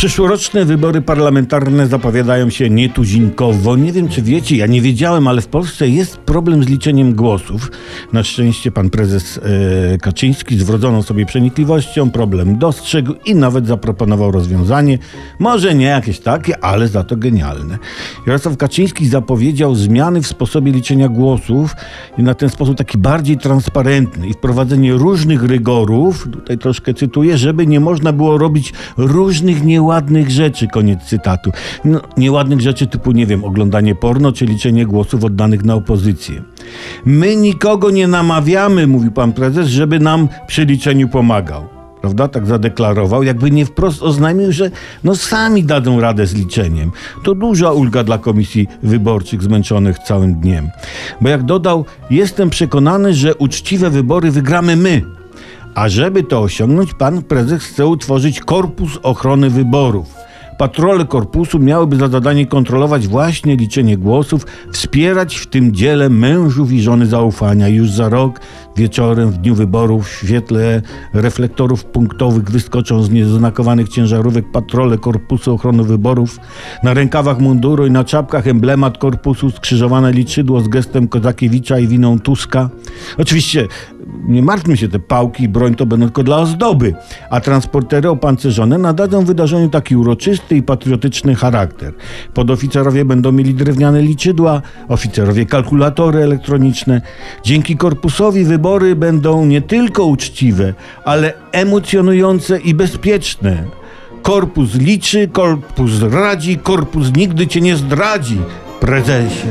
Przyszłoroczne wybory parlamentarne zapowiadają się nietuzinkowo. Nie wiem, czy wiecie, ja nie wiedziałem, ale w Polsce jest problem z liczeniem głosów. Na szczęście pan prezes e, Kaczyński z wrodzoną sobie przenikliwością problem dostrzegł i nawet zaproponował rozwiązanie. Może nie jakieś takie, ale za to genialne. Jarosław Kaczyński zapowiedział zmiany w sposobie liczenia głosów i na ten sposób taki bardziej transparentny i wprowadzenie różnych rygorów, tutaj troszkę cytuję, żeby nie można było robić różnych nieładnych nieładnych rzeczy, koniec cytatu. No, nieładnych rzeczy typu, nie wiem, oglądanie porno czy liczenie głosów oddanych na opozycję. My nikogo nie namawiamy, mówił pan prezes, żeby nam przy liczeniu pomagał. Prawda? Tak zadeklarował, jakby nie wprost oznajmił, że no sami dadzą radę z liczeniem. To duża ulga dla komisji wyborczych zmęczonych całym dniem. Bo jak dodał, jestem przekonany, że uczciwe wybory wygramy my, a żeby to osiągnąć, pan prezes chce utworzyć Korpus Ochrony Wyborów. Patrole korpusu miałyby za zadanie kontrolować właśnie liczenie głosów, wspierać w tym dziele mężów i żony zaufania. Już za rok wieczorem w dniu wyborów w świetle reflektorów punktowych wyskoczą z nieznakowanych ciężarówek patrole korpusu ochrony wyborów. Na rękawach munduru i na czapkach emblemat korpusu, skrzyżowane liczydło z gestem Kozakiewicza i winą Tuska. Oczywiście nie martwmy się, te pałki i broń to będą tylko dla ozdoby, a transportery opancerzone nadadzą wydarzeniu taki uroczysty i patriotyczny charakter. Podoficerowie będą mieli drewniane liczydła, oficerowie kalkulatory elektroniczne. Dzięki korpusowi wybory będą nie tylko uczciwe, ale emocjonujące i bezpieczne. Korpus liczy, korpus radzi, korpus nigdy cię nie zdradzi, prezesie.